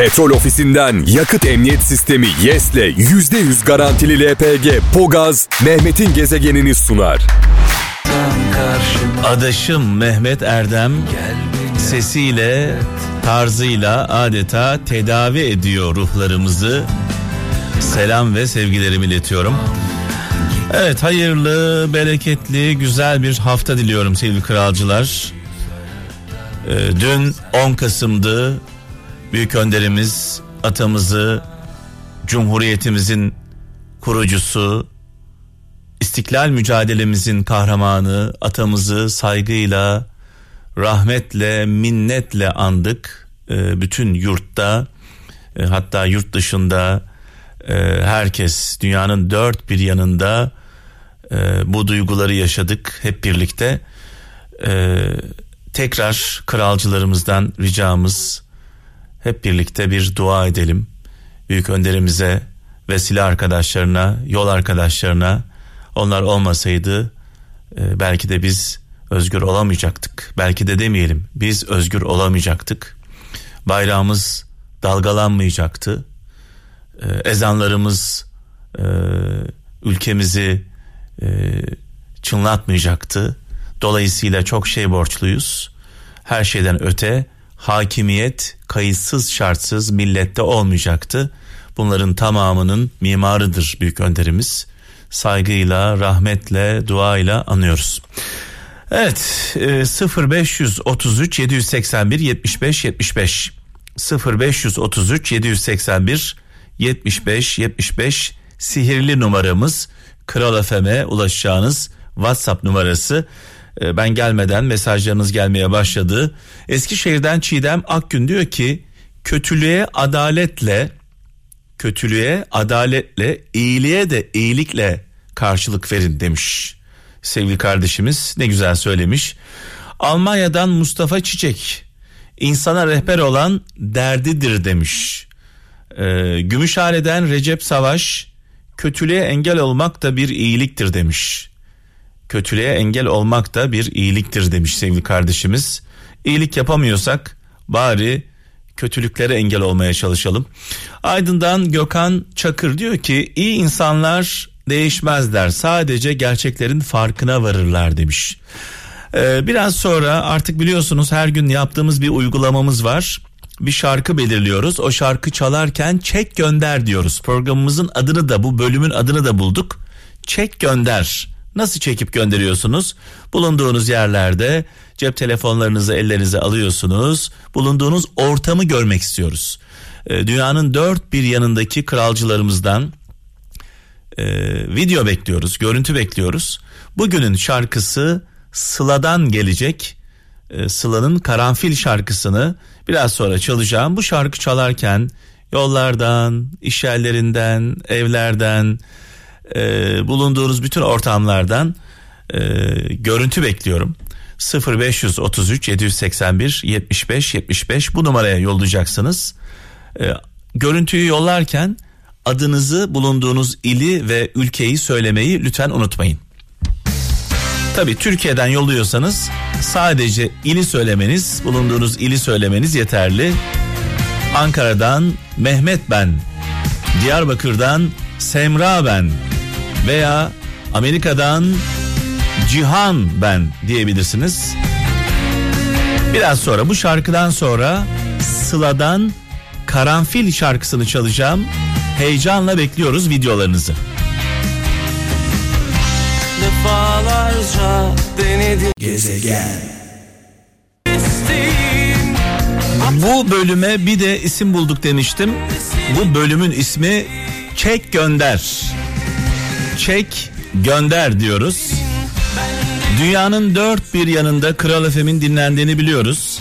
Petrol ofisinden yakıt emniyet sistemi YES'le %100 garantili LPG Pogaz Mehmet'in gezegenini sunar. Adaşım Mehmet Erdem sesiyle, tarzıyla adeta tedavi ediyor ruhlarımızı. Selam ve sevgilerimi iletiyorum. Evet hayırlı, bereketli, güzel bir hafta diliyorum sevgili kralcılar. Ee, dün 10 Kasım'dı. Büyük önderimiz, atamızı, Cumhuriyetimizin kurucusu, İstiklal mücadelemizin kahramanı, atamızı saygıyla, rahmetle, minnetle andık. Ee, bütün yurtta, e, hatta yurt dışında e, herkes dünyanın dört bir yanında e, bu duyguları yaşadık hep birlikte. Tekrar kralcılarımızdan ricamız hep birlikte bir dua edelim. Büyük önderimize, vesile arkadaşlarına, yol arkadaşlarına onlar olmasaydı e, belki de biz özgür olamayacaktık. Belki de demeyelim biz özgür olamayacaktık. Bayrağımız dalgalanmayacaktı. E, ezanlarımız e, ülkemizi çınlatmayacaktı. Dolayısıyla çok şey borçluyuz. Her şeyden öte hakimiyet kayıtsız şartsız millette olmayacaktı. Bunların tamamının mimarıdır büyük önderimiz. Saygıyla, rahmetle, duayla anıyoruz. Evet 0533 781 75 75 0533 781 75 75 sihirli numaramız Kral FM'e ulaşacağınız WhatsApp numarası ee, ben gelmeden mesajlarınız gelmeye başladı. Eskişehir'den Çiğdem Akgün diyor ki kötülüğe adaletle kötülüğe adaletle iyiliğe de iyilikle karşılık verin demiş. Sevgili kardeşimiz ne güzel söylemiş. Almanya'dan Mustafa Çiçek insana rehber olan derdidir demiş. Ee, Gümüşhane'den Recep Savaş kötülüğe engel olmak da bir iyiliktir demiş kötülüğe engel olmak da bir iyiliktir demiş sevgili kardeşimiz. İyilik yapamıyorsak bari kötülüklere engel olmaya çalışalım. Aydın'dan Gökhan Çakır diyor ki iyi insanlar değişmezler sadece gerçeklerin farkına varırlar demiş. Ee, biraz sonra artık biliyorsunuz her gün yaptığımız bir uygulamamız var. Bir şarkı belirliyoruz. O şarkı çalarken çek gönder diyoruz. Programımızın adını da bu bölümün adını da bulduk. Çek gönder. Nasıl çekip gönderiyorsunuz? Bulunduğunuz yerlerde cep telefonlarınızı ellerinize alıyorsunuz. Bulunduğunuz ortamı görmek istiyoruz. Ee, dünyanın dört bir yanındaki kralcılarımızdan e, video bekliyoruz, görüntü bekliyoruz. Bugünün şarkısı Sıla'dan gelecek. E, Sıla'nın Karanfil şarkısını biraz sonra çalacağım. Bu şarkı çalarken yollardan, iş yerlerinden, evlerden, e, bulunduğunuz bütün ortamlardan e, görüntü bekliyorum. 0533 781 75 75 bu numaraya yollayacaksınız. E, görüntüyü yollarken adınızı bulunduğunuz ili ve ülkeyi söylemeyi lütfen unutmayın. Tabi Türkiye'den yolluyorsanız sadece ili söylemeniz, bulunduğunuz ili söylemeniz yeterli. Ankara'dan Mehmet ben, Diyarbakır'dan Semra ben, veya Amerika'dan Cihan ben diyebilirsiniz. Biraz sonra bu şarkıdan sonra Sıla'dan Karanfil şarkısını çalacağım. Heyecanla bekliyoruz videolarınızı. Defalarca denedim. Gezegen. Bu bölüme bir de isim bulduk demiştim. Bu bölümün ismi Çek Gönder çek gönder diyoruz. Dünyanın dört bir yanında Kral FM'in dinlendiğini biliyoruz.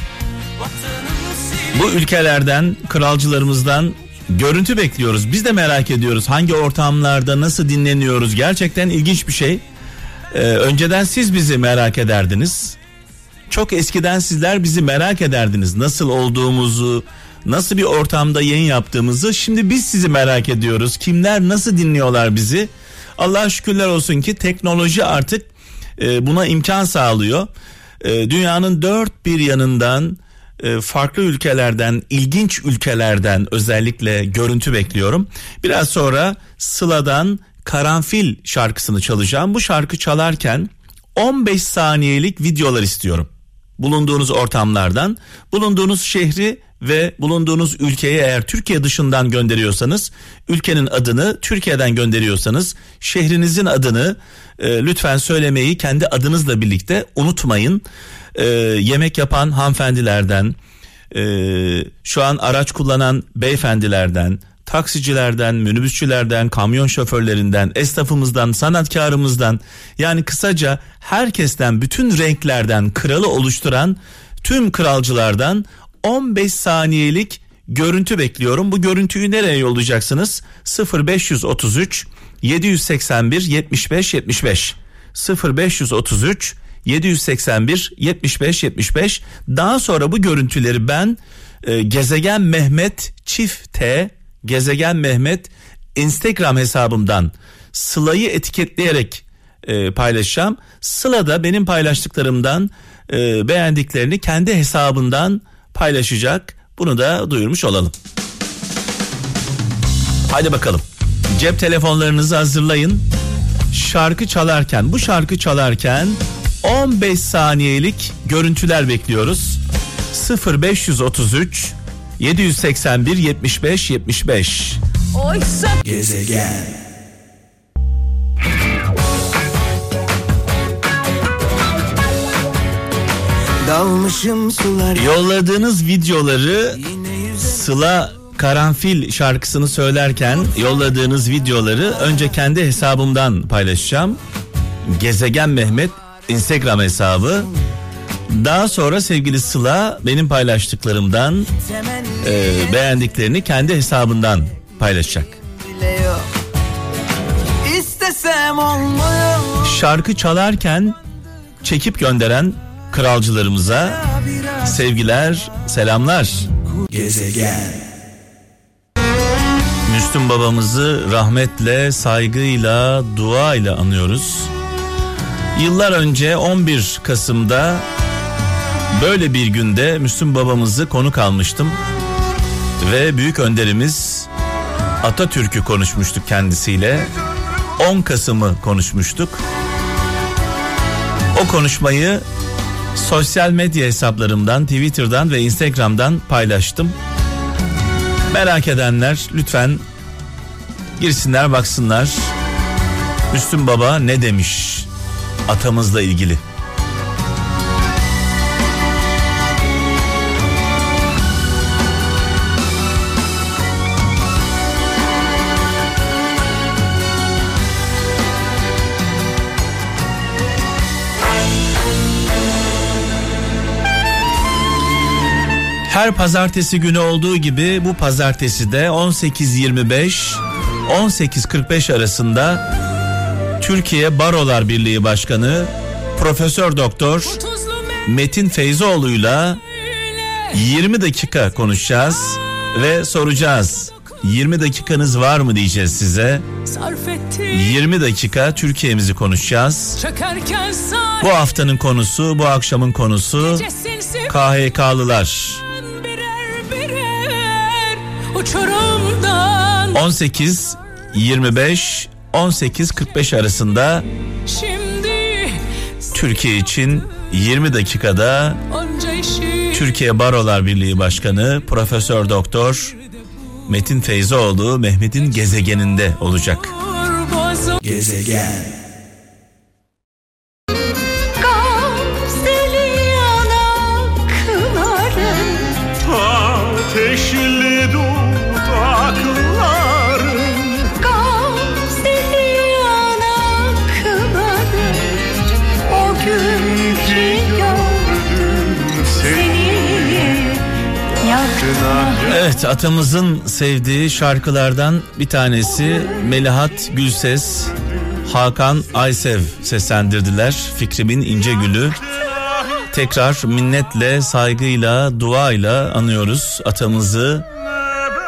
Bu ülkelerden, kralcılarımızdan görüntü bekliyoruz. Biz de merak ediyoruz hangi ortamlarda nasıl dinleniyoruz. Gerçekten ilginç bir şey. Ee, önceden siz bizi merak ederdiniz. Çok eskiden sizler bizi merak ederdiniz. Nasıl olduğumuzu, nasıl bir ortamda yayın yaptığımızı. Şimdi biz sizi merak ediyoruz. Kimler nasıl dinliyorlar bizi? Allah şükürler olsun ki teknoloji artık e, buna imkan sağlıyor. E, dünyanın dört bir yanından e, farklı ülkelerden, ilginç ülkelerden özellikle görüntü bekliyorum. Biraz sonra Sıla'dan Karanfil şarkısını çalacağım. Bu şarkı çalarken 15 saniyelik videolar istiyorum. Bulunduğunuz ortamlardan, bulunduğunuz şehri ve bulunduğunuz ülkeye eğer Türkiye dışından gönderiyorsanız, ülkenin adını Türkiye'den gönderiyorsanız, şehrinizin adını e, lütfen söylemeyi kendi adınızla birlikte unutmayın. E, yemek yapan hanımefendilerden, e, şu an araç kullanan beyefendilerden, taksicilerden, minibüsçülerden, kamyon şoförlerinden, esnafımızdan, sanatkarımızdan yani kısaca herkesten bütün renklerden kralı oluşturan tüm kralcılardan 15 saniyelik görüntü bekliyorum. Bu görüntüyü nereye yollayacaksınız? 0533 781 75 75 0533 781 75 75 daha sonra bu görüntüleri ben e, gezegen Mehmet çifte gezegen Mehmet Instagram hesabımdan Sıla'yı etiketleyerek e, paylaşacağım. Sıla da benim paylaştıklarımdan e, beğendiklerini kendi hesabından paylaşacak. Bunu da duyurmuş olalım. Hadi bakalım. Cep telefonlarınızı hazırlayın. Şarkı çalarken, bu şarkı çalarken 15 saniyelik görüntüler bekliyoruz. 0533 781 75 75 Oysa Gezegen Dalmışım sular Yolladığınız videoları Sıla Karanfil şarkısını söylerken yolladığınız videoları önce kendi hesabımdan paylaşacağım. Gezegen Mehmet Instagram hesabı. Daha sonra sevgili Sıla benim paylaştıklarımdan e, beğendiklerini kendi hesabından paylaşacak. Şarkı çalarken çekip gönderen kralcılarımıza sevgiler, selamlar. Gezegen. Müslüm babamızı rahmetle, saygıyla, duayla anıyoruz. Yıllar önce 11 Kasım'da böyle bir günde Müslüm babamızı konuk almıştım. Ve büyük önderimiz Atatürk'ü konuşmuştuk kendisiyle. 10 Kasım'ı konuşmuştuk. O konuşmayı sosyal medya hesaplarımdan, Twitter'dan ve Instagram'dan paylaştım. Merak edenler lütfen girsinler baksınlar. Müslüm Baba ne demiş atamızla ilgili? Her pazartesi günü olduğu gibi bu pazartesi de 18.25 18.45 arasında Türkiye Barolar Birliği Başkanı Profesör Doktor Metin Feyzoğlu'yla 20 dakika konuşacağız ve soracağız. 20 dakikanız var mı diyeceğiz size. 20 dakika Türkiye'mizi konuşacağız. Bu haftanın konusu, bu akşamın konusu KHK'lılar. 18 25 18 45 arasında Türkiye için 20 dakikada Türkiye Barolar Birliği Başkanı Profesör Doktor Metin Feyzoğlu Mehmet'in gezegeninde olacak. Gezegen Evet atamızın sevdiği şarkılardan bir tanesi Melihat Gülses, Hakan Aysev seslendirdiler. Fikrimin ince gülü. Tekrar minnetle, saygıyla, duayla anıyoruz atamızı.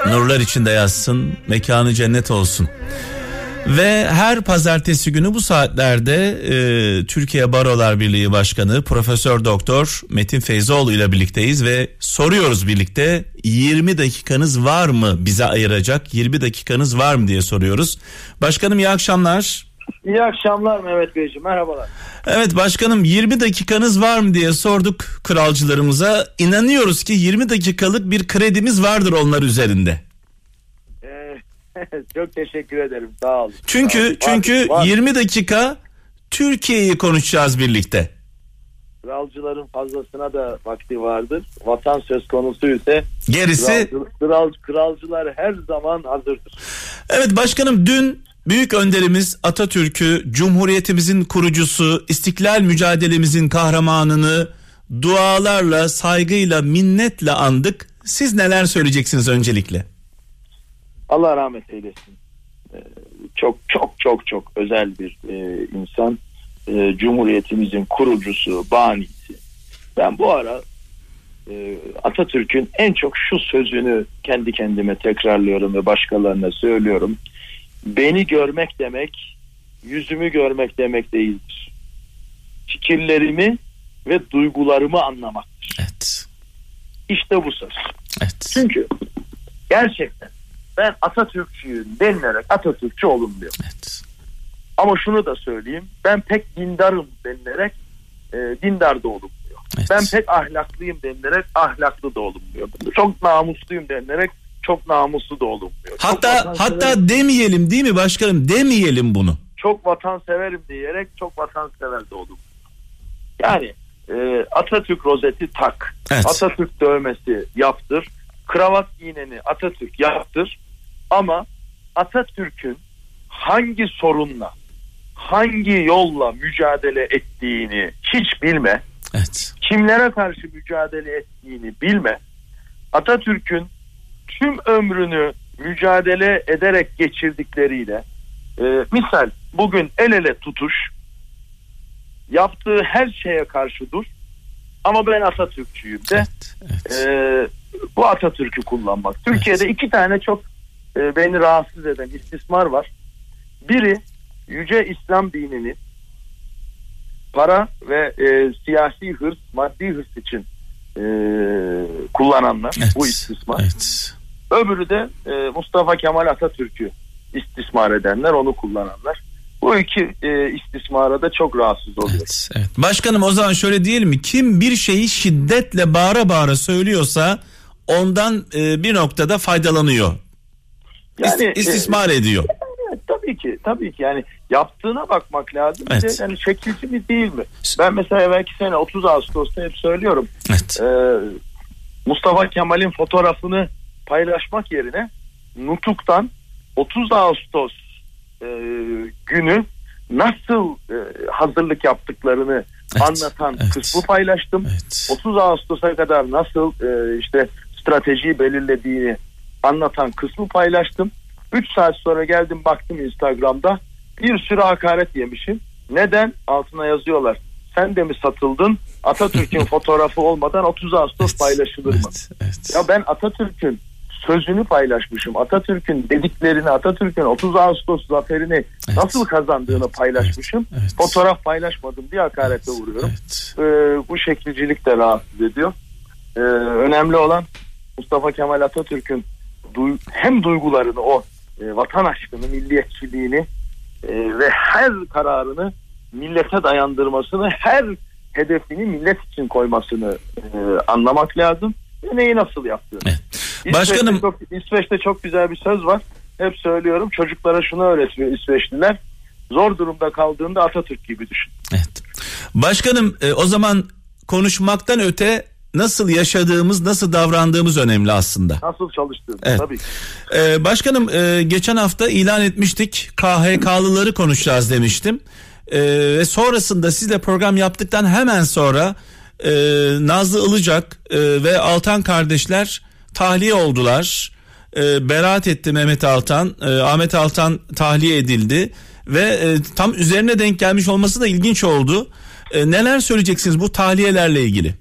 Nurlar içinde yazsın, mekanı cennet olsun. Ve her pazartesi günü bu saatlerde e, Türkiye Barolar Birliği Başkanı Profesör Doktor Metin Feyzoğlu ile birlikteyiz ve soruyoruz birlikte 20 dakikanız var mı bize ayıracak 20 dakikanız var mı diye soruyoruz. Başkanım iyi akşamlar. İyi akşamlar Mehmet Beyciğim merhabalar. Evet başkanım 20 dakikanız var mı diye sorduk kralcılarımıza. İnanıyoruz ki 20 dakikalık bir kredimiz vardır onlar üzerinde. Çok teşekkür ederim sağ olun. Çünkü Sağ olun. çünkü var. 20 dakika Türkiye'yi konuşacağız birlikte. kralcıların fazlasına da vakti vardır. Vatan söz konusu ise Gerisi kral, kral, kralcılar her zaman hazırdır. Evet başkanım dün büyük önderimiz Atatürk'ü Cumhuriyetimizin kurucusu, istiklal mücadelemizin kahramanını dualarla, saygıyla, minnetle andık. Siz neler söyleyeceksiniz öncelikle? Allah rahmet eylesin. Ee, çok çok çok çok özel bir e, insan. Ee, Cumhuriyetimizin kurucusu, banisi. Ben bu ara e, Atatürk'ün en çok şu sözünü kendi kendime tekrarlıyorum ve başkalarına söylüyorum. Beni görmek demek, yüzümü görmek demek değildir. Fikirlerimi ve duygularımı anlamak. Evet. İşte bu söz. Evet. Çünkü gerçekten ben Atatürkçüyüm denilerek Atatürkçü olunmuyor. Evet. Ama şunu da söyleyeyim. Ben pek dindarım denilerek e, dindar da olunmuyor. Evet. Ben pek ahlaklıyım denilerek ahlaklı da olunmuyor. Çok namusluyum denilerek çok namuslu da olunmuyor. Çok Hatta vatanseverim- hatta demeyelim değil mi başkanım? Demeyelim bunu. çok vatanseverim diyerek çok vatansever de olunmuyor. Yani e, Atatürk rozeti tak. Evet. Atatürk dövmesi yaptır. Kravat iğneni Atatürk yaptır. Ama Atatürk'ün hangi sorunla, hangi yolla mücadele ettiğini hiç bilme, Evet. kimlere karşı mücadele ettiğini bilme. Atatürk'ün tüm ömrünü mücadele ederek geçirdikleriyle e, misal bugün el ele tutuş yaptığı her şeye karşı dur ama ben Atatürkçüyüm de Evet. evet. e, bu Atatürk'ü kullanmak. Türkiye'de iki tane çok e, beni rahatsız eden istismar var. Biri Yüce İslam dinini para ve e, siyasi hırs, maddi hırs için e, kullananlar Evet. bu istismar. Evet. Öbürü de e, Mustafa Kemal Atatürk'ü istismar edenler, onu kullananlar. Bu iki e, istismara da çok rahatsız oluyor. Evet, evet. Başkanım o zaman şöyle diyelim mi? Kim bir şeyi şiddetle bağıra bağıra söylüyorsa ondan e, bir noktada faydalanıyor. Yani, İst- istismar ediyor. Evet, tabii ki tabii ki yani yaptığına bakmak lazım. Bir Evet. de yani şekilci mi değil mi? Ben mesela belki sene 30 Ağustos'ta hep söylüyorum. Evet. Ee, Mustafa Kemal'in fotoğrafını paylaşmak yerine Nutuk'tan 30 Ağustos e, günü nasıl e, hazırlık yaptıklarını Evet, anlatan evet. kısmı paylaştım. Evet. 30 Ağustos'a kadar nasıl e, işte stratejiyi belirlediğini anlatan kısmı paylaştım. 3 saat sonra geldim baktım Instagram'da bir sürü hakaret yemişim. Neden? Altına yazıyorlar. Sen de mi satıldın? Atatürk'ün fotoğrafı olmadan 30 Ağustos paylaşılır mı? Evet, evet. Ya ben Atatürk'ün sözünü paylaşmışım. Atatürk'ün dediklerini, Atatürk'ün 30 Ağustos zaferini nasıl kazandığını Evet, paylaşmışım. evet, evet. Fotoğraf paylaşmadım diye hakarete uğruyorum. Evet. Ee, bu şekilcilik de rahatsız ediyor. Ee, önemli olan Mustafa Kemal Atatürk'ün duy- hem duygularını o e, vatan aşkını, milliyetçiliğini e, ve her kararını millete dayandırmasını, her hedefini millet için koymasını e, anlamak lazım. Ve neyi nasıl yaptığını. Evet. İsveç'te Başkanım çok, İsveç'te çok güzel bir söz var. Hep söylüyorum çocuklara şunu öğretiyor İsveçliler. Zor durumda kaldığında Atatürk gibi düşün. Evet. Başkanım e, o zaman konuşmaktan öte nasıl yaşadığımız, nasıl davrandığımız önemli aslında. Nasıl çalıştığını Evet. tabii. Ee, başkanım e, geçen hafta ilan etmiştik KHK'lıları konuşacağız demiştim. Ee, ve sonrasında sizle program yaptıktan hemen sonra e, Nazlı Ilıcak e, ve Altan kardeşler tahliye oldular. E, beraat etti Mehmet Altan, e, Ahmet Altan tahliye edildi ve e, tam üzerine denk gelmiş olması da ilginç oldu. E, neler söyleyeceksiniz bu tahliyelerle ilgili?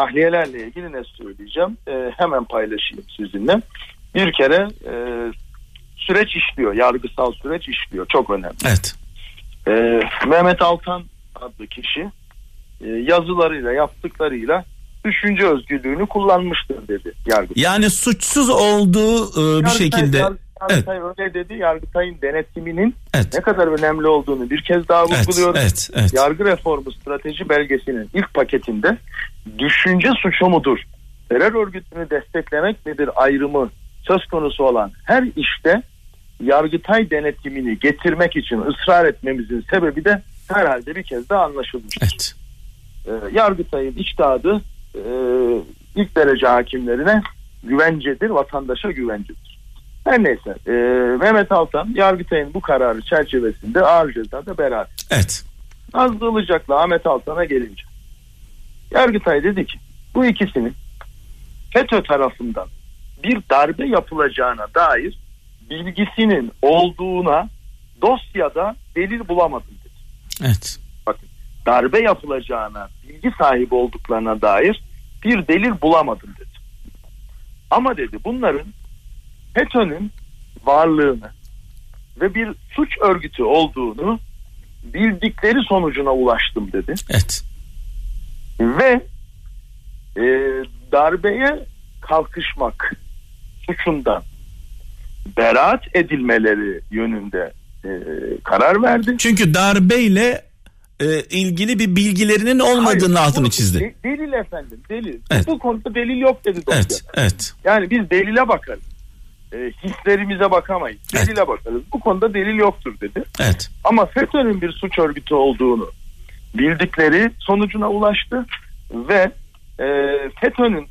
Tahliyelerle ilgili ne söyleyeceğim? Ee, hemen paylaşayım sizinle. Bir kere e, süreç işliyor. Yargısal süreç işliyor. Çok önemli. Evet. Ee, Mehmet Altan adlı kişi e, yazılarıyla yaptıklarıyla düşünce özgürlüğünü kullanmıştır dedi Yargıtay. Yani suçsuz olduğu e, bir Yargıtay- şekilde Yar- Yargıtay öyle dedi. Yargıtay'ın denetiminin Evet. ne kadar önemli olduğunu bir kez daha Evet, vurguluyorum. evet, evet. Yargı reformu strateji belgesinin ilk paketinde düşünce suçu mudur? Terör örgütünü desteklemek nedir ayrımı söz konusu olan her işte Yargıtay denetimini getirmek için ısrar etmemizin sebebi de herhalde bir kez daha anlaşılmıştır. Evet. Ee, Yargıtay'ın içtihadı e, ilk derece hakimlerine güvencedir, vatandaşa güvencedir. Her neyse e, Mehmet Altan Yargıtay'ın bu kararı çerçevesinde ağır cezada beraat. Evet. Nazlı Ilıcak'la Ahmet Altan'a gelince Yargıtay dedi ki bu ikisinin FETÖ tarafından bir darbe yapılacağına dair bilgisinin olduğuna dosyada delil bulamadım dedi. Evet. Bakın darbe yapılacağına bilgi sahibi olduklarına dair bir delil bulamadım dedi. Ama dedi bunların FETÖ'nün varlığını ve bir suç örgütü olduğunu bildikleri sonucuna ulaştım dedi. Evet. Ve e, darbeye kalkışmak suçundan beraat edilmeleri yönünde e, karar verdi. Çünkü darbeyle e, ilgili bir bilgilerinin olmadığını Hayır, altını çizdi. de- delil efendim delil. Evet. Bu konuda delil yok dedi dosya. Evet. Evet. Yani biz delile bakarız. E, hislerimize bakamayız. Evet. Delile bakarız. Bu konuda delil yoktur dedi. Evet. Ama FETÖ'nün bir suç örgütü olduğunu bildikleri sonucuna ulaştı ve e, FETÖ'nün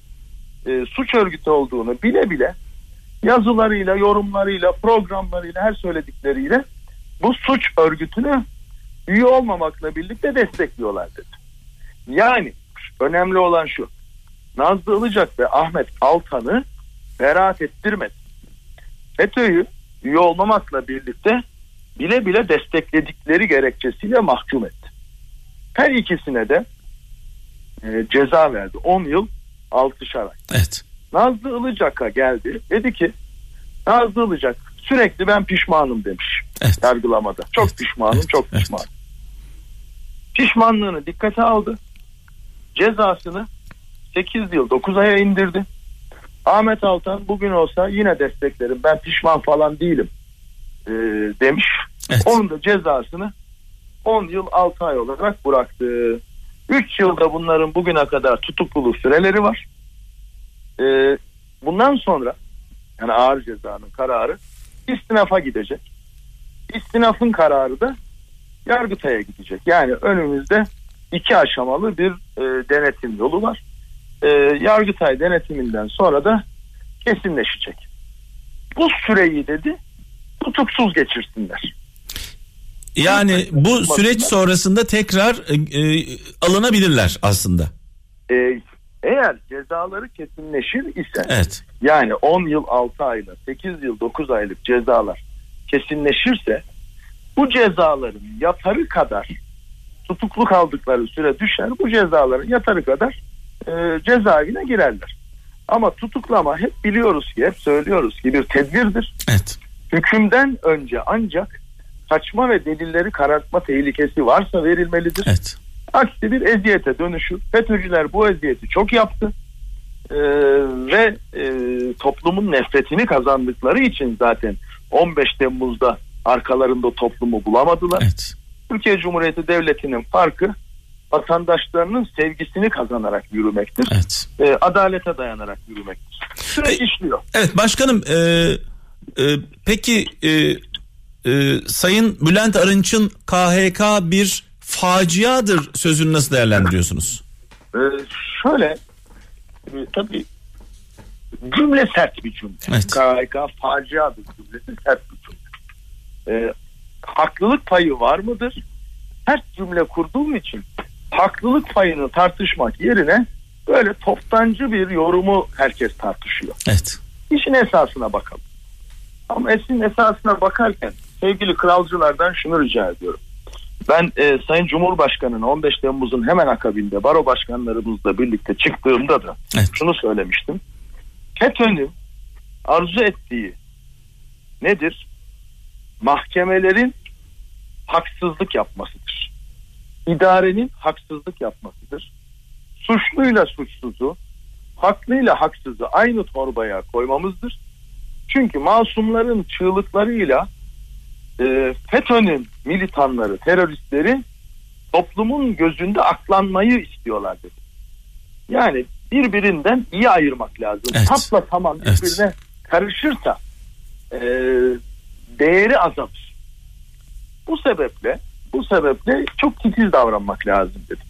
e, suç örgütü olduğunu bile bile yazılarıyla, yorumlarıyla, programlarıyla, her söyledikleriyle bu suç örgütünü üye olmamakla birlikte destekliyorlar dedi. Yani önemli olan şu. Nazlı Ilıcak ve Ahmet Altan'ı beraat ettirmedi. FETÖ'yü üye olmamakla birlikte bile bile destekledikleri gerekçesiyle mahkum etti. Her ikisine de e, ceza verdi. 10 yıl 6'şar ay. Evet. Nazlı Ilıcak'a geldi. Dedi ki Nazlı Ilıcak sürekli ben pişmanım demiş Evet. yargılamada. Çok Evet, pişmanım, evet, çok evet. pişmanım. Pişmanlığını dikkate aldı. Cezasını 8 yıl 9 aya indirdi. Ahmet Altan bugün olsa yine desteklerim. Ben pişman falan değilim e, demiş. Evet. Onun da cezasını 10 yıl 6 ay olarak bıraktı. 3 yılda bunların bugüne kadar tutukluluk süreleri var. E, bundan sonra yani ağır cezanın kararı istinafa gidecek. İstinafın kararı da Yargıtay'a gidecek. Yani önümüzde iki aşamalı bir e, denetim yolu var. E, Yargıtay denetiminden sonra da kesinleşecek. Bu süreyi dedi tutuksuz geçirsinler. Yani bu süreç sonrasında tekrar e, e, alınabilirler aslında. E, eğer cezaları kesinleşir ise Evet. yani 10 yıl 6 ayla 8 yıl 9 aylık cezalar kesinleşirse bu cezaların yatarı kadar tutuklu kaldıkları süre düşer. Bu cezaların yatarı kadar e, cezaevine girerler. Ama tutuklama hep biliyoruz ki hep söylüyoruz ki bir tedbirdir. Evet. Hükümden önce ancak kaçma ve delilleri karartma tehlikesi varsa verilmelidir. Evet. Aksi bir eziyete dönüşür. FETÖ'cüler bu eziyeti çok yaptı. Ee, ve e, toplumun nefretini kazandıkları için zaten 15 Temmuz'da arkalarında toplumu bulamadılar. Evet. Türkiye Cumhuriyeti Devleti'nin farkı vatandaşlarının sevgisini kazanarak yürümektir. Evet. Ee, adalete dayanarak yürümektir. Süreç işliyor. Evet başkanım e, e, peki e, e, Sayın Bülent Arınç'ın KHK bir faciadır sözünü nasıl değerlendiriyorsunuz? Ee, şöyle e, tabii cümle sert bir cümle. Evet. KHK faciadır cümlesi sert bir cümle. Ee, haklılık payı var mıdır? Sert cümle kurduğum için haklılık payını tartışmak yerine böyle toptancı bir yorumu herkes tartışıyor. Evet. İşin esasına bakalım. Ama esin esasına bakarken sevgili kralcılardan şunu rica ediyorum. Ben e, Sayın Cumhurbaşkanı'nın 15 Temmuz'un hemen akabinde baro başkanlarımızla birlikte çıktığımda da Evet. şunu söylemiştim. FETÖ'nün arzu ettiği nedir? Mahkemelerin haksızlık yapmasıdır. İdarenin haksızlık yapmasıdır. Suçluyla suçsuzu, haklıyla haksızı aynı torbaya koymamızdır. Çünkü masumların çığlıklarıyla e, FETÖ'nün militanları, teröristleri toplumun gözünde aklanmayı istiyorlar dedi. Yani birbirinden iyi ayırmak lazım. Evet. Tapla tamam Evet. birbirine karışırsa e, değeri azalır. Bu sebeple bu sebeple çok titiz davranmak lazım dedim.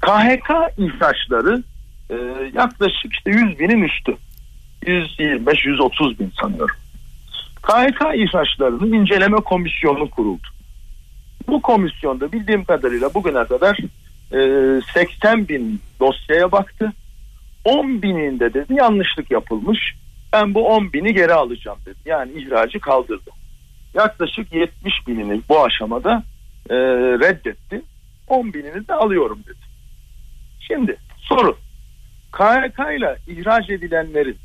KHK ihraçları e, yaklaşık işte 100 binin üstü. 125-130 bin sanıyorum. KHK ihraçlarının inceleme komisyonu kuruldu. Bu komisyonda bildiğim kadarıyla bugüne kadar e, 80 bin dosyaya baktı. 10 bininde dedi yanlışlık yapılmış. Ben bu 10 bini geri alacağım dedi. Yani ihracı kaldırdı. Yaklaşık 70 binini bu aşamada e, reddetti. 10 binini de alıyorum dedi. Şimdi soru. KHK ile ihraç edilenlerin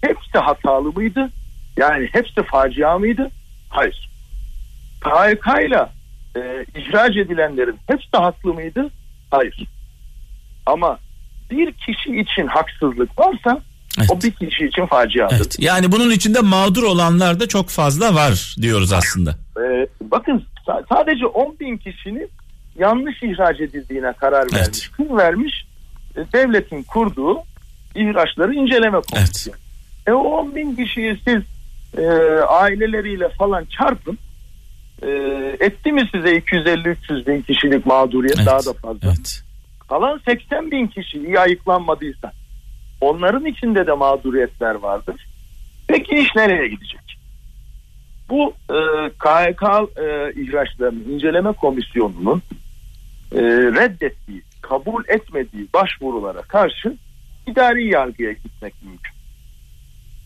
hepsi hatalı mıydı? Yani hepsi facia mıydı? Hayır. KHK ile e, ihraç edilenlerin hepsi haklı mıydı? Hayır. Ama bir kişi için haksızlık varsa Evet. o bir kişi için faciadır. Evet. Yani bunun içinde mağdur olanlar da çok fazla var diyoruz aslında. Ee, bakın sa- sadece 10 bin kişinin yanlış ihraç edildiğine karar Evet. vermiş. Kim vermiş? E, devletin kurduğu ihraçları inceleme komisyonu. E o 10 bin kişiyi siz e, aileleriyle falan çarpın. E, etti mi size 250-300 bin kişilik mağduriyet Evet. daha da fazla. Evet. Kalan 80 bin kişi iyi ayıklanmadıysa onların içinde de mağduriyetler vardır. Peki iş nereye gidecek? Bu e, KHK e, ihraçlarının inceleme komisyonunun e, reddettiği, kabul etmediği başvurulara karşı idari yargıya gitmek mümkün.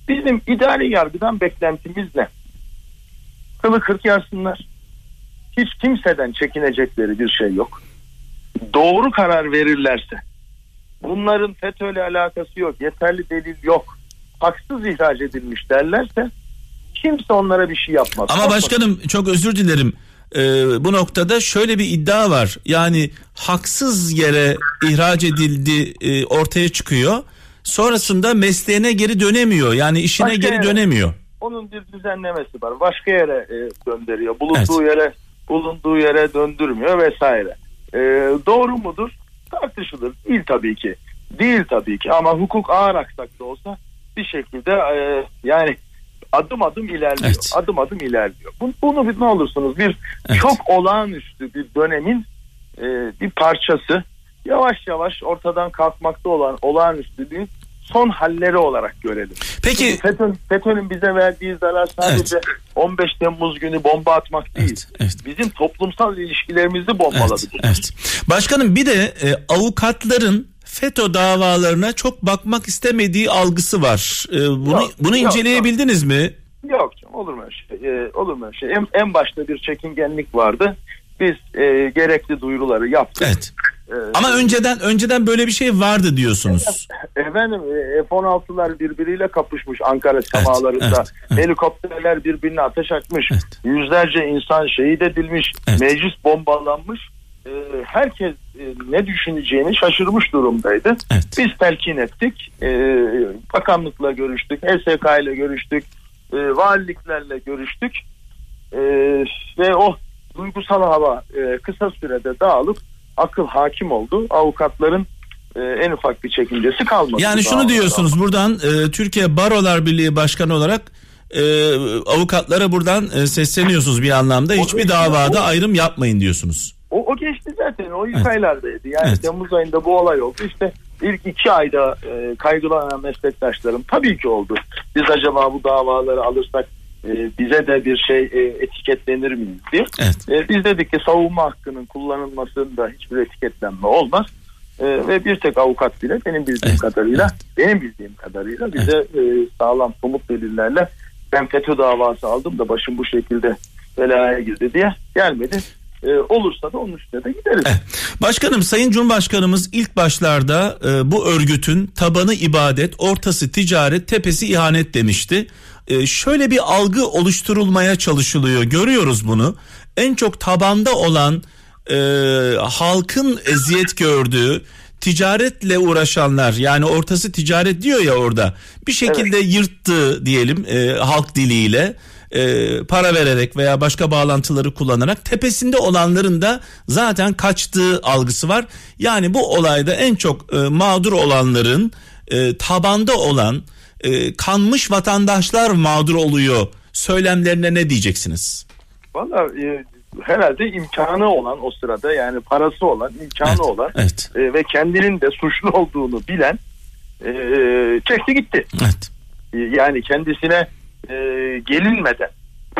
Bizim idari yargıdan beklentimiz ne? Kılı kırk yarsınlar. Hiç kimseden çekinecekleri bir şey yok doğru karar verirlerse bunların FETÖ'yle alakası yok, yeterli delil yok, haksız ihraç edilmiş derlerse kimse onlara bir şey yapmaz. Ama Korkmasın. başkanım çok özür dilerim. Ee, bu noktada şöyle bir iddia var. Yani haksız yere ihraç edildi e, ortaya çıkıyor. Sonrasında mesleğine geri dönemiyor. Yani işine Başka geri yere. dönemiyor. onun bir düzenlemesi var. Başka yere e, döndürüyor. Bulunduğu yere bulunduğu yere döndürmüyor vesaire. E, doğru mudur? Tartışılır. Değil tabii ki. Değil tabii ki ama hukuk ağır aksak da olsa bir şekilde e, yani adım adım ilerliyor. Evet. Adım adım ilerliyor. Bunu, bunu bir ne olursunuz bir Evet. çok olağanüstü bir dönemin e, bir parçası yavaş yavaş ortadan kalkmakta olan olağanüstülüğün son halleri olarak görelim. Peki FETÖ, FETÖ'nün bize verdiği zarar sadece 15 Temmuz günü bomba atmak değil. Evet, evet. Bizim toplumsal ilişkilerimizi bombaladı. Evet, evet. Başkanım bir de e, avukatların FETÖ davalarına çok bakmak istemediği algısı var. E, bunu Yok, bunu yok, inceleyebildiniz mi? Yok canım olur mu öyle şey? Ee, olur mu öyle şey? En, en başta bir çekingenlik vardı. Biz e, gerekli duyuruları yaptık. Evet. Ee, Ama önceden önceden böyle bir şey vardı diyorsunuz. Efendim e, F-16'lar birbiriyle kapışmış Ankara semalarında. evet, evet. Helikopterler birbirine ateş açmış. Evet. Yüzlerce insan şehit edilmiş. Evet. Meclis bombalanmış. E, herkes e, ne düşüneceğini şaşırmış durumdaydı. Evet. Biz telkin ettik. E, bakanlıkla görüştük. HSK ile görüştük. E, valiliklerle görüştük. Ve o duygusal hava e, kısa sürede dağılıp akıl hakim oldu. Avukatların e, en ufak bir çekincesi kalmadı. Yani şunu diyorsunuz buradan e, Türkiye Barolar Birliği Başkanı olarak e, avukatlara buradan e, sesleniyorsunuz bir anlamda. Hiçbir davada ayrım yapmayın diyorsunuz. O, o geçti zaten. O ilk Evet. aylardaydı. Yani Evet. Temmuz ayında bu olay oldu. İşte ilk iki ayda e, kaygılanan meslektaşlarım tabii ki oldu. Biz acaba bu davaları alırsak e, bize de bir şey e, etiketlenir miyiz diye. Evet. E, biz dedik ki savunma hakkının kullanılmasında hiçbir etiketlenme olmaz. E, ve bir tek avukat bile benim bildiğim Evet, kadarıyla benim bildiğim kadarıyla bize e, sağlam somut delillerle ben FETÖ davası aldım da başım bu şekilde belaya girdi diye gelmedi. Olursa da onun üstüne de gideriz. Evet. Başkanım Sayın Cumhurbaşkanımız ilk başlarda e, bu örgütün tabanı ibadet, ortası ticaret, tepesi ihanet demişti. E, şöyle bir algı oluşturulmaya çalışılıyor. Görüyoruz bunu. En çok tabanda olan e, halkın eziyet gördüğü ticaretle uğraşanlar yani ortası ticaret diyor ya orada bir şekilde evet. yırttı diyelim e, halk diliyle e, para vererek veya başka bağlantıları kullanarak tepesinde olanların da zaten kaçtığı algısı var. Yani bu olayda en çok e, mağdur olanların e, tabanda olan e, kanmış vatandaşlar mağdur oluyor söylemlerine ne diyeceksiniz? Valla e, herhalde imkanı olan o sırada yani parası olan imkanı evet, olan evet. E, ve kendinin de suçlu olduğunu bilen e, çekti gitti. Evet. E, yani kendisine e, gelinmeden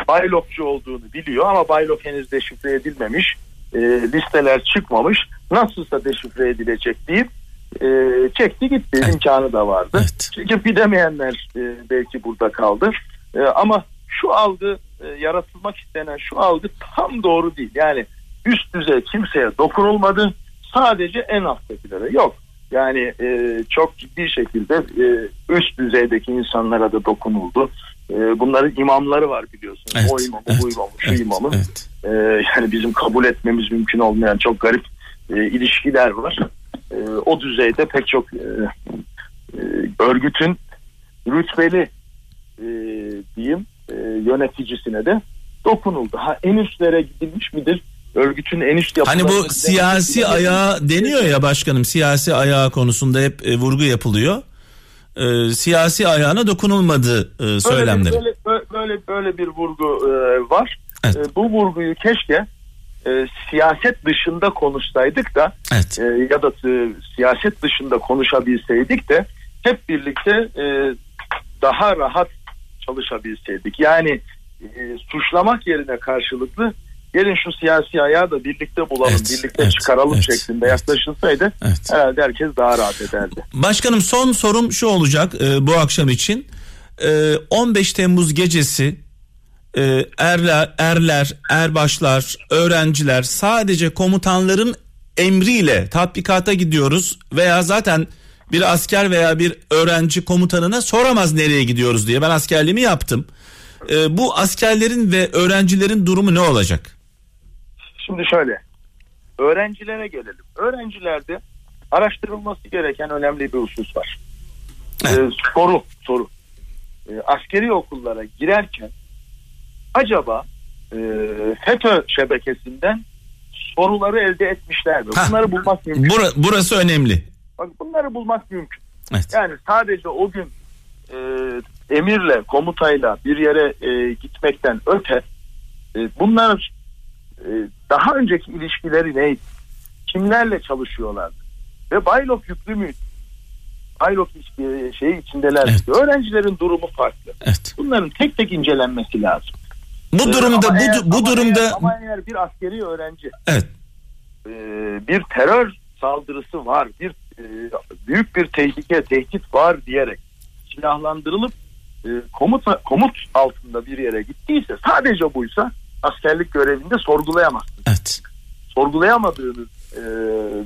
Baylokçu olduğunu biliyor ama Baylok henüz deşifre edilmemiş. E, listeler çıkmamış. Nasılsa deşifre edilecek deyip e, çekti gitti. Evet. imkanı da vardı. Evet. Çünkü bilemeyenler e, belki burada kaldı. E, ama şu algı e, yaratılmak istenen şu algı tam doğru değil. Yani üst düzey kimseye dokunulmadı. Sadece en alttakilere yok. Yani e, çok ciddi şekilde e, üst düzeydeki insanlara da dokunuldu. E, bunların imamları var biliyorsunuz. Evet, o imamı, evet, bu imamı, şu evet, imamı. Evet. E, yani bizim kabul etmemiz mümkün olmayan çok garip e, ilişkiler var. E, o düzeyde pek çok e, e, örgütün rütbeli e, diyeyim e, yöneticisine de dokunuldu. Ha en üstlere gidilmiş midir? Örgütün en üst Hani bu siyasi ayağı deniyor ya başkanım siyasi ayağı konusunda hep e, vurgu yapılıyor. E, siyasi ayağına dokunulmadı e, söylemleri. Böyle, böyle, böyle, böyle bir vurgu e, var. Evet. E, bu vurguyu keşke e, siyaset dışında konuşsaydık da evet. e, ya da e, siyaset dışında konuşabilseydik de hep birlikte e, daha rahat çalışabilseydik. Yani e, suçlamak yerine karşılıklı gelin şu siyasi ayağı da birlikte bulalım, evet, birlikte evet, çıkaralım evet, şeklinde evet, yaklaşılsaydı evet. herhalde herkes daha rahat ederdi. Başkanım son sorum şu olacak e, bu akşam için. E, 15 Temmuz gecesi e, erler, erler, erbaşlar, öğrenciler sadece komutanların emriyle tatbikata gidiyoruz veya zaten bir asker veya bir öğrenci komutanına soramaz nereye gidiyoruz diye. Ben askerliğimi yaptım. E, bu askerlerin ve öğrencilerin durumu ne olacak? Şimdi şöyle. Öğrencilere gelelim. Öğrencilerde araştırılması gereken önemli bir husus var. Evet. Ee, soru, soru. Ee, askeri okullara girerken acaba e, FETÖ şebekesinden soruları elde etmişler mi? Bunları bulmak mümkün. Bura, burası önemli. Bak bunları bulmak mümkün. Evet. Yani sadece o gün e, emirle, komutayla bir yere e, gitmekten öte e, bunlar e, daha önceki ilişkileri neydi? Kimlerle çalışıyorlardı? Ve Baylok yüklü müydü? Baylok e, şeyi içindeler. Evet. Öğrencilerin durumu farklı. Evet. Bunların tek tek incelenmesi lazım. Bu ee, durumda bu, eğer, bu durumda eğer, ama eğer bir askeri öğrenci evet. e, bir terör saldırısı var, bir e, büyük bir tehlike, tehdit var diyerek silahlandırılıp e, komut komut altında bir yere gittiyse sadece buysa askerlik görevinde sorgulayamazsınız. Evet. Sorgulayamadığınız e,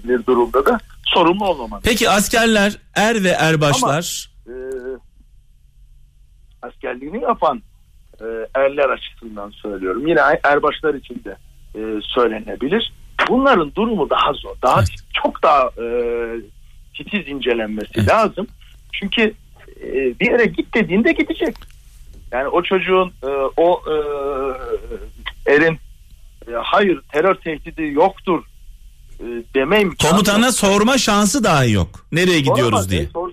bir durumda da sorumlu olmamanız. Peki askerler er ve erbaşlar Ama, e, askerliğini yapan e, erler açısından söylüyorum. Yine erbaşlar için de e, söylenebilir. Bunların durumu daha zor. Daha evet. çok daha e, titiz incelenmesi evet. lazım. Çünkü e, bir yere git dediğinde gidecek. Yani o çocuğun e, o e, erin e, hayır terör tehdidi yoktur e, deme imkanı Komutana yok. sorma şansı dahi yok. Nereye gidiyoruz Soramaz, diye. Sor,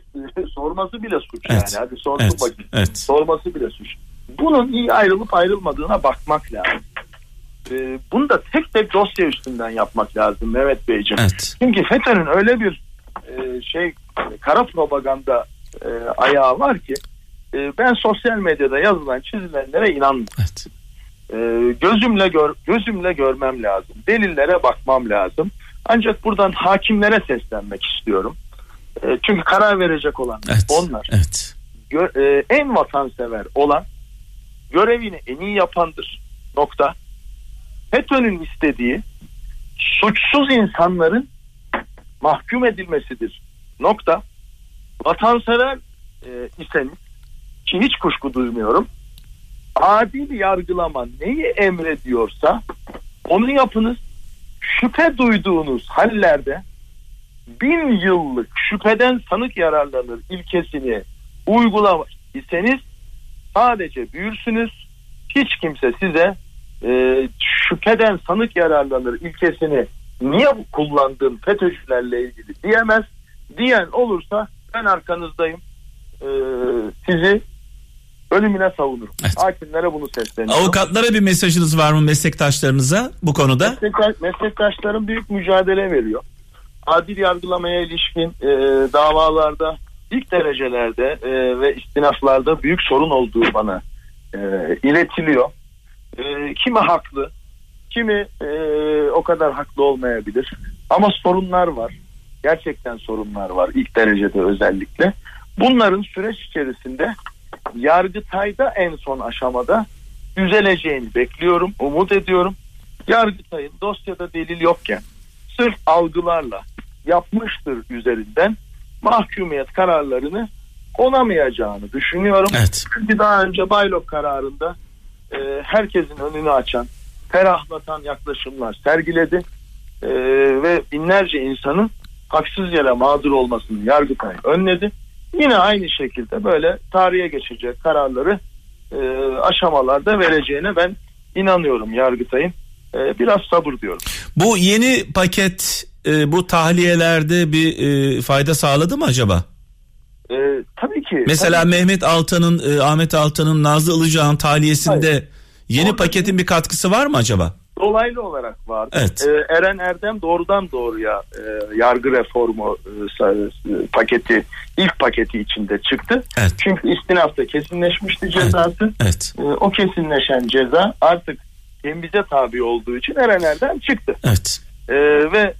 sorması bile suç evet. yani. Hadi sorsun evet. bakayım. Evet. Sorması bile suç. Bunun iyi ayrılıp ayrılmadığına bakmak lazım. E, bunu da tek tek dosya üstünden yapmak lazım Mehmet Beyciğim. Evet. Çünkü FETÖ'nün öyle bir e, şey kara propaganda e, ayağı var ki e, ben sosyal medyada yazılan çizilenlere inanmıyorum. Evet. E, gözümle gör, gözümle görmem lazım. Delillere bakmam lazım. Ancak buradan hakimlere seslenmek istiyorum. E, çünkü karar verecek olan evet. onlar. Evet. Gö, e, en vatansever olan görevini en iyi yapandır. Nokta. FETÖ'nün istediği suçsuz insanların mahkum edilmesidir. Nokta. Vatansever e, iseniz ki hiç kuşku duymuyorum. adil yargılama neyi emrediyorsa onu yapınız. Şüphe duyduğunuz hallerde bin yıllık şüpheden sanık yararlanır ilkesini uygulamak iseniz sadece büyürsünüz. Hiç kimse size e, şüpheden sanık yararlanır ilkesini niye kullandığın FETÖ'cülerle ilgili diyemez. Diyen olursa ben arkanızdayım. E, sizi ölümüne savunurum. Evet. Hakimlere bunu sesleniyorum. Avukatlara bir mesajınız var mı meslektaşlarınıza bu konuda? Meslektaş, meslektaşlarım büyük mücadele veriyor. Adil yargılamaya ilişkin e, davalarda ilk derecelerde e, ve istinaflarda büyük sorun olduğu bana e, iletiliyor. E, kimi haklı, kimi e, o kadar haklı olmayabilir. Ama sorunlar var. Gerçekten sorunlar var ilk derecede özellikle. Bunların süreç içerisinde Yargıtay'da en son aşamada düzeleceğini bekliyorum, umut ediyorum. Yargıtay'ın dosyada delil yokken sırf algılarla yapmıştır üzerinden mahkumiyet kararlarını onamayacağını düşünüyorum. Evet. Çünkü daha önce Baylok kararında e, herkesin önünü açan, ferahlatan yaklaşımlar sergiledi E, ve binlerce insanın haksız yere mağdur olmasını Yargıtay önledi. Yine aynı şekilde böyle tarihe geçecek kararları e, aşamalarda vereceğine ben inanıyorum Yargıtay'ın. E, biraz sabır diyorum. Bu yeni paket e, bu tahliyelerde bir e, fayda sağladı mı acaba? E, tabii ki. Mesela tabii, Mehmet Altan'ın, e, Ahmet Altan'ın, Nazlı Ilıcağ'ın tahliyesinde Hayır. yeni Orada- paketin bir katkısı var mı acaba? dolaylı olarak vardı. Evet. E, Eren Erdem doğrudan doğruya e, yargı reformu e, e, paketi ilk paketi içinde çıktı. Evet. Çünkü istinafta kesinleşmişti cezası. Evet. E, o kesinleşen ceza artık temize tabi olduğu için Eren Erdem çıktı. Evet. E, ve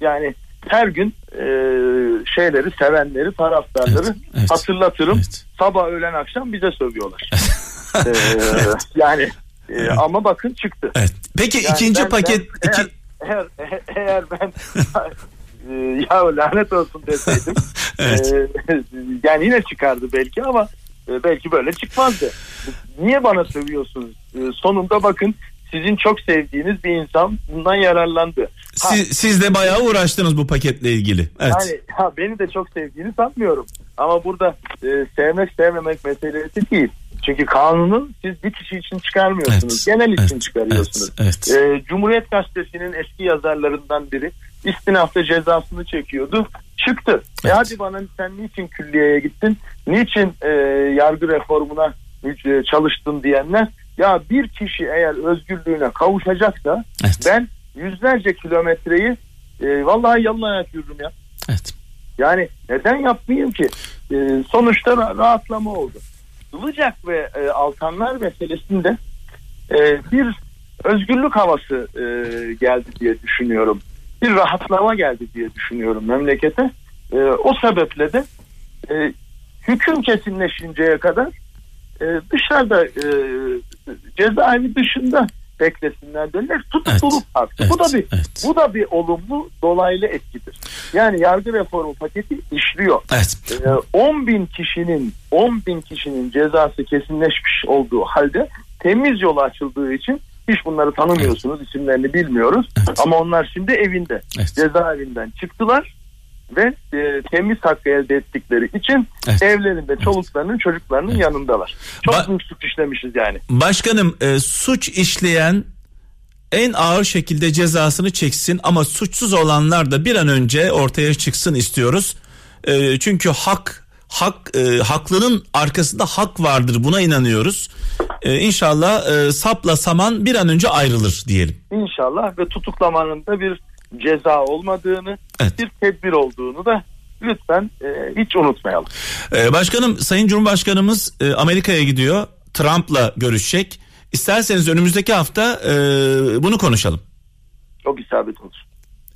yani her gün e, şeyleri sevenleri taraftarları Evet, evet. hatırlatırım. Evet. Sabah öğlen akşam bize sövüyorlar. E, yani e, ama bakın çıktı. Evet. Peki Yani ikinci ben- paket ben iki eğer, eğer, eğer ben e, ya lanet olsun deseydim Evet. e, yani yine çıkardı belki ama e, belki böyle çıkmazdı. Niye bana sövüyorsunuz? E, sonunda bakın sizin çok sevdiğiniz bir insan bundan yararlandı. Ha, siz, siz de bayağı uğraştınız bu paketle ilgili. Evet. Yani ha, beni de çok sevdiğini sanmıyorum. Ama burada e, sevmek sevmemek meselesi değil. Çünkü kanunu siz bir kişi için çıkarmıyorsunuz. Evet, Genel için evet, çıkarıyorsunuz. evet, evet. E, Cumhuriyet Gazetesi'nin eski yazarlarından biri istinafta cezasını çekiyordu. Çıktı. E Evet. hadi bana sen niçin külliyeye gittin? Niçin e, yargı reformuna e, çalıştın diyenler ya bir kişi eğer özgürlüğüne kavuşacaksa Evet. ben yüzlerce kilometreyi e, vallahi yalın ayak yürürüm ya. Evet. Yani neden yapmayayım ki? Ee, sonuçta ra- rahatlama oldu. Ilıcak ve e, Altanlar meselesinde e, bir özgürlük havası e, geldi diye düşünüyorum. Bir rahatlama geldi diye düşünüyorum memlekete. E, o sebeple de e, hüküm kesinleşinceye kadar e, dışarıda e, cezaevi dışında beklesinler derler. Tutukluluk hakkı. Bu da Evet, bir evet. bu da bir olumlu dolaylı etkidir. Yani yargı reformu paketi işliyor. Evet. Ee, 10 bin kişinin 10 bin kişinin cezası kesinleşmiş olduğu halde temiz yolu açıldığı için hiç bunları tanımıyorsunuz, isimlerini bilmiyoruz. Evet. Ama onlar şimdi evinde, Evet. cezaevinden çıktılar ve e, temiz hakkı elde ettikleri için Evet. evlerinde çoluklarının, çocuklarının Evet. yanındalar. Çok Ba- büyük suç işlemişiz yani. Başkanım e, suç işleyen en ağır şekilde cezasını çeksin ama suçsuz olanlar da bir an önce ortaya çıksın istiyoruz. E, çünkü hak hak e, haklının arkasında hak vardır buna inanıyoruz. E, inşallah e, sapla saman bir an önce ayrılır diyelim. İnşallah ve tutuklamanın da bir ceza olmadığını, Evet. bir tedbir olduğunu da lütfen e, hiç unutmayalım. E, başkanım Sayın Cumhurbaşkanımız e, Amerika'ya gidiyor. Trump'la görüşecek. İsterseniz önümüzdeki hafta e, bunu konuşalım. Çok isabet olur.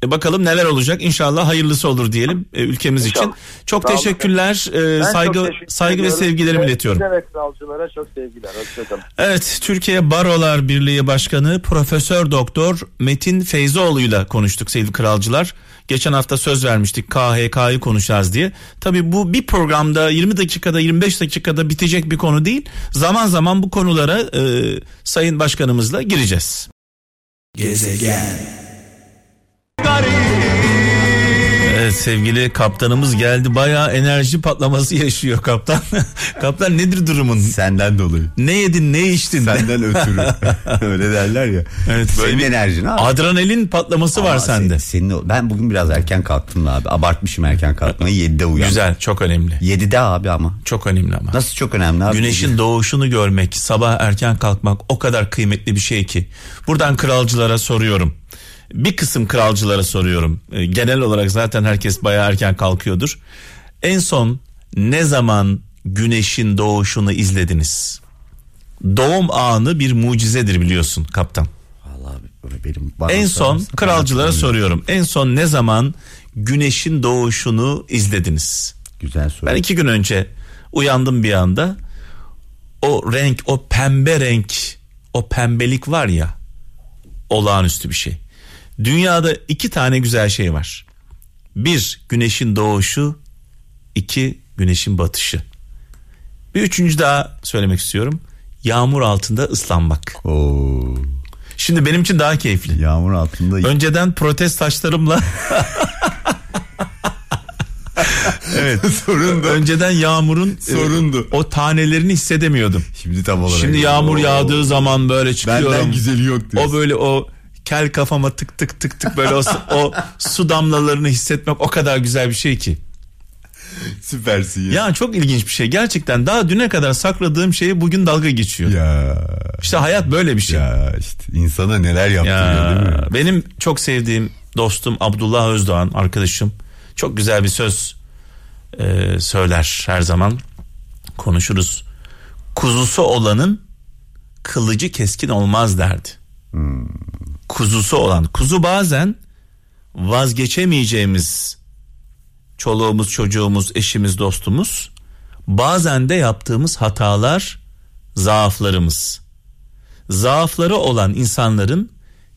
E, bakalım neler olacak. İnşallah hayırlısı olur diyelim e, ülkemiz İnşallah. için. Çok Sağ teşekkürler. E, Ben saygı çok teşekkür saygı ve sevgilerimi iletiyorum. size ve kralcılara çok sevgiler. Hoşçakalın. Evet, Türkiye Barolar Birliği Başkanı Profesör Doktor Metin Feyzoğlu'yla konuştuk sevgili kralcılar. Geçen hafta söz vermiştik KHK'yı konuşacağız diye. Tabii bu bir programda 20 dakikada 25 dakikada bitecek bir konu değil. Zaman zaman bu konulara e, Sayın Başkanımızla gireceğiz. Evet sevgili kaptanımız geldi. Bayağı enerji patlaması yaşıyor kaptan. kaptan nedir durumun? Senden dolayı. Ne yedin ne içtin? Senden ötürü. Öyle derler ya. Evet, böyle Senin bir enerjin abi. Adrenalin patlaması var Ama sende. Senin, ben bugün biraz erken kalktım abi. Abartmışım erken kalkmayı. 7'de uyandım. Güzel, çok önemli. 7'de abi ama. Çok önemli ama. Nasıl çok önemli abi? Güneşin doğuşunu görmek, sabah erken kalkmak o kadar kıymetli bir şey ki. Buradan kralcılara soruyorum. Bir kısım kralcılara soruyorum. E, Genel olarak zaten herkes bayağı erken kalkıyordur. En son ne zaman güneşin doğuşunu izlediniz? Doğum anı bir mucizedir biliyorsun kaptan. Vallahi abi, benim bana En son kralcılara soruyorum. En son ne zaman güneşin doğuşunu izlediniz? Güzel soru. Ben iki gün önce uyandım bir anda. O renk, o pembe renk, o pembelik var ya olağanüstü bir şey. Dünyada iki tane güzel şey var. Bir güneşin doğuşu, iki güneşin batışı. Bir üçüncü daha söylemek istiyorum. Yağmur altında ıslanmak. Oo, Şimdi benim için daha keyifli. yağmur altında Önceden protest taşlarımla Evet. sorundu. Önceden yağmurun Sorundu. e, o tanelerini hissedemiyordum. Şimdi tam olarak. Şimdi yağmur Oo. yağdığı zaman böyle çıkıyorum. Benden güzeli yok diyorsun. O böyle o kel kafama tık tık tık tık böyle o, o su damlalarını hissetmek o kadar güzel bir şey ki. Süpersin ya. Ya çok ilginç bir şey. Gerçekten daha düne kadar sakladığım şeyi bugün dalga geçiyor. Ya. İşte hayat böyle bir şey. Ya işte insana neler yaptırıyor değil mi? Ya, benim çok sevdiğim dostum Abdullah Özdoğan arkadaşım çok güzel bir söz e, söyler her zaman konuşuruz. Kuzusu olanın kılıcı keskin olmaz derdi. Kuzusu olan kuzu bazen vazgeçemeyeceğimiz çoluğumuz, çocuğumuz, eşimiz, dostumuz bazen de yaptığımız hatalar, zaaflarımız zaafları olan insanların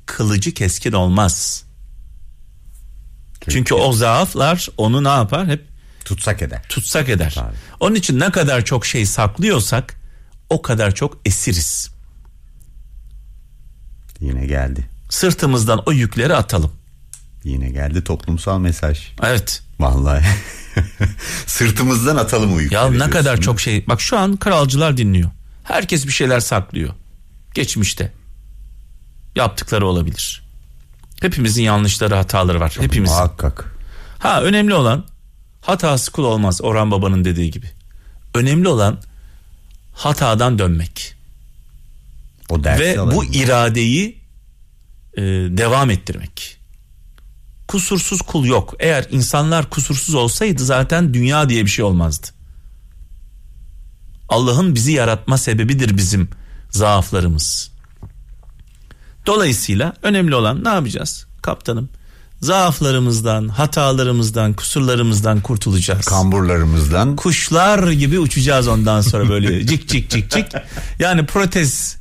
kılıcı keskin olmaz. Çünkü o zaaflar onu ne yapar? Hep Tutsak eder. tutsak eder. Tabii. Onun için ne kadar çok şey saklıyorsak o kadar çok esiriz. Yine geldi. Sırtımızdan o yükleri atalım. Yine geldi toplumsal mesaj. Evet. Vallahi. Sırtımızdan atalım o yükleri. Ya ne kadar çok şey. Bak şu an kralcılar dinliyor. Herkes bir şeyler saklıyor. Geçmişte. Yaptıkları olabilir. Hepimizin yanlışları, hataları var. Hepimizin. Muhakkak. Ha önemli olan hatası kul olmaz Orhan Baba'nın dediği gibi. Önemli olan hatadan dönmek. O Ve bu iradeyi e, devam ettirmek. Kusursuz kul yok. Eğer insanlar kusursuz olsaydı zaten dünya diye bir şey olmazdı. Allah'ın bizi yaratma sebebidir bizim zaaflarımız. Dolayısıyla önemli olan ne yapacağız kaptanım? Zaaflarımızdan, hatalarımızdan, kusurlarımızdan kurtulacağız. kamburlarımızdan Kuşlar gibi uçacağız ondan sonra böyle cik cik cik cik. Yani protez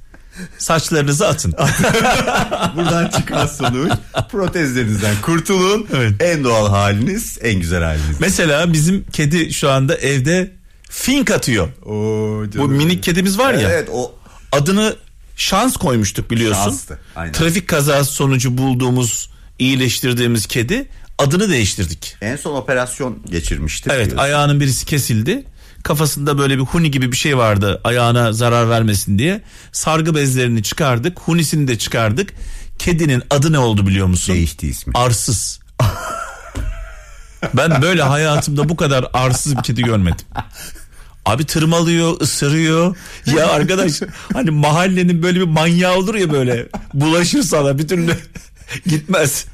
saçlarınızı atın. buradan çıkan sonuç protezlerinizden kurtulun. Evet. En doğal haliniz, en güzel haliniz. Mesela bizim kedi şu anda evde fink atıyor. Oo, Bu minik kedimiz var ya. Evet o Adını şans koymuştuk biliyorsun. Şanstı, aynen. Trafik kazası sonucu bulduğumuz, iyileştirdiğimiz kedi adını değiştirdik. en son operasyon geçirmiştik. Evet diyorsun. ayağının birisi kesildi. Kafasında böyle bir huni gibi bir şey vardı ayağına zarar vermesin diye. Sargı bezlerini çıkardık. Hunisini de çıkardık. Kedinin adı ne oldu biliyor musun? Değişti ismi. Arsız. ben böyle hayatımda bu kadar arsız bir kedi görmedim. Abi tırmalıyor, ısırıyor. Ya arkadaş hani mahallenin böyle bir manyağı olur ya böyle. Bulaşır sana bir türlü gitmez.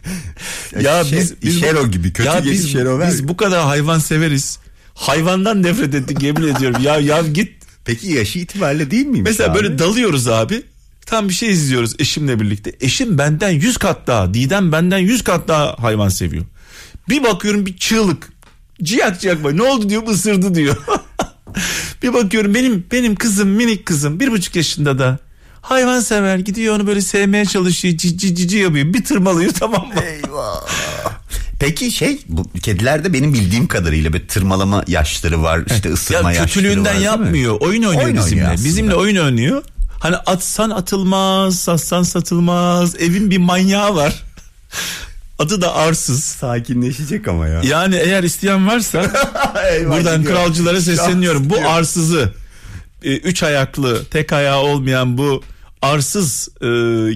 Ya Şey- biz biz Şero gibi, kötü ya biz, Şero biz ya. bu kadar hayvan severiz. Hayvandan nefret ettik yemin ediyorum. Ya ya git Peki yaşı itibariyle değil miymiş Mesela abi? böyle dalıyoruz abi. Tam bir şey izliyoruz eşimle birlikte. Eşim benden 100 kat daha, Didem benden 100 kat daha hayvan seviyor. Bir bakıyorum bir çığlık. Ciyak ciyak var. Ne oldu diyor ısırdı diyor. bir bakıyorum benim benim kızım minik kızım bir buçuk yaşında da hayvan sever gidiyor onu böyle sevmeye çalışıyor cici cici yapıyor bir tırmalıyor tamam mı? Eyvah. Peki şey bu kedilerde benim bildiğim kadarıyla bir tırmalama yaşları var işte ısırma ya yaşları kötülüğünden var mi? yapmıyor. Oyun oynuyor Oyun oynuyor bizimle. aslında. bizimle oyun oynuyor. Hani atsan atılmaz, satsan satılmaz. Evin bir manyağı var. Adı da arsız. Sakinleşecek ama ya. Yani eğer isteyen varsa buradan kralcılara sesleniyorum. Bu arsızı e, üç ayaklı tek ayağı olmayan bu arsız e,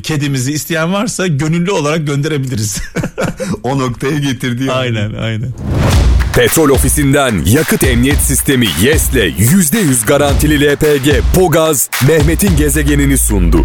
kedimizi isteyen varsa gönüllü olarak gönderebiliriz. o noktaya getirdi. yani. aynen aynen. Petrol ofisinden yakıt emniyet sistemi YES'le %100 garantili LPG Pogaz Mehmet'in gezegenini sundu.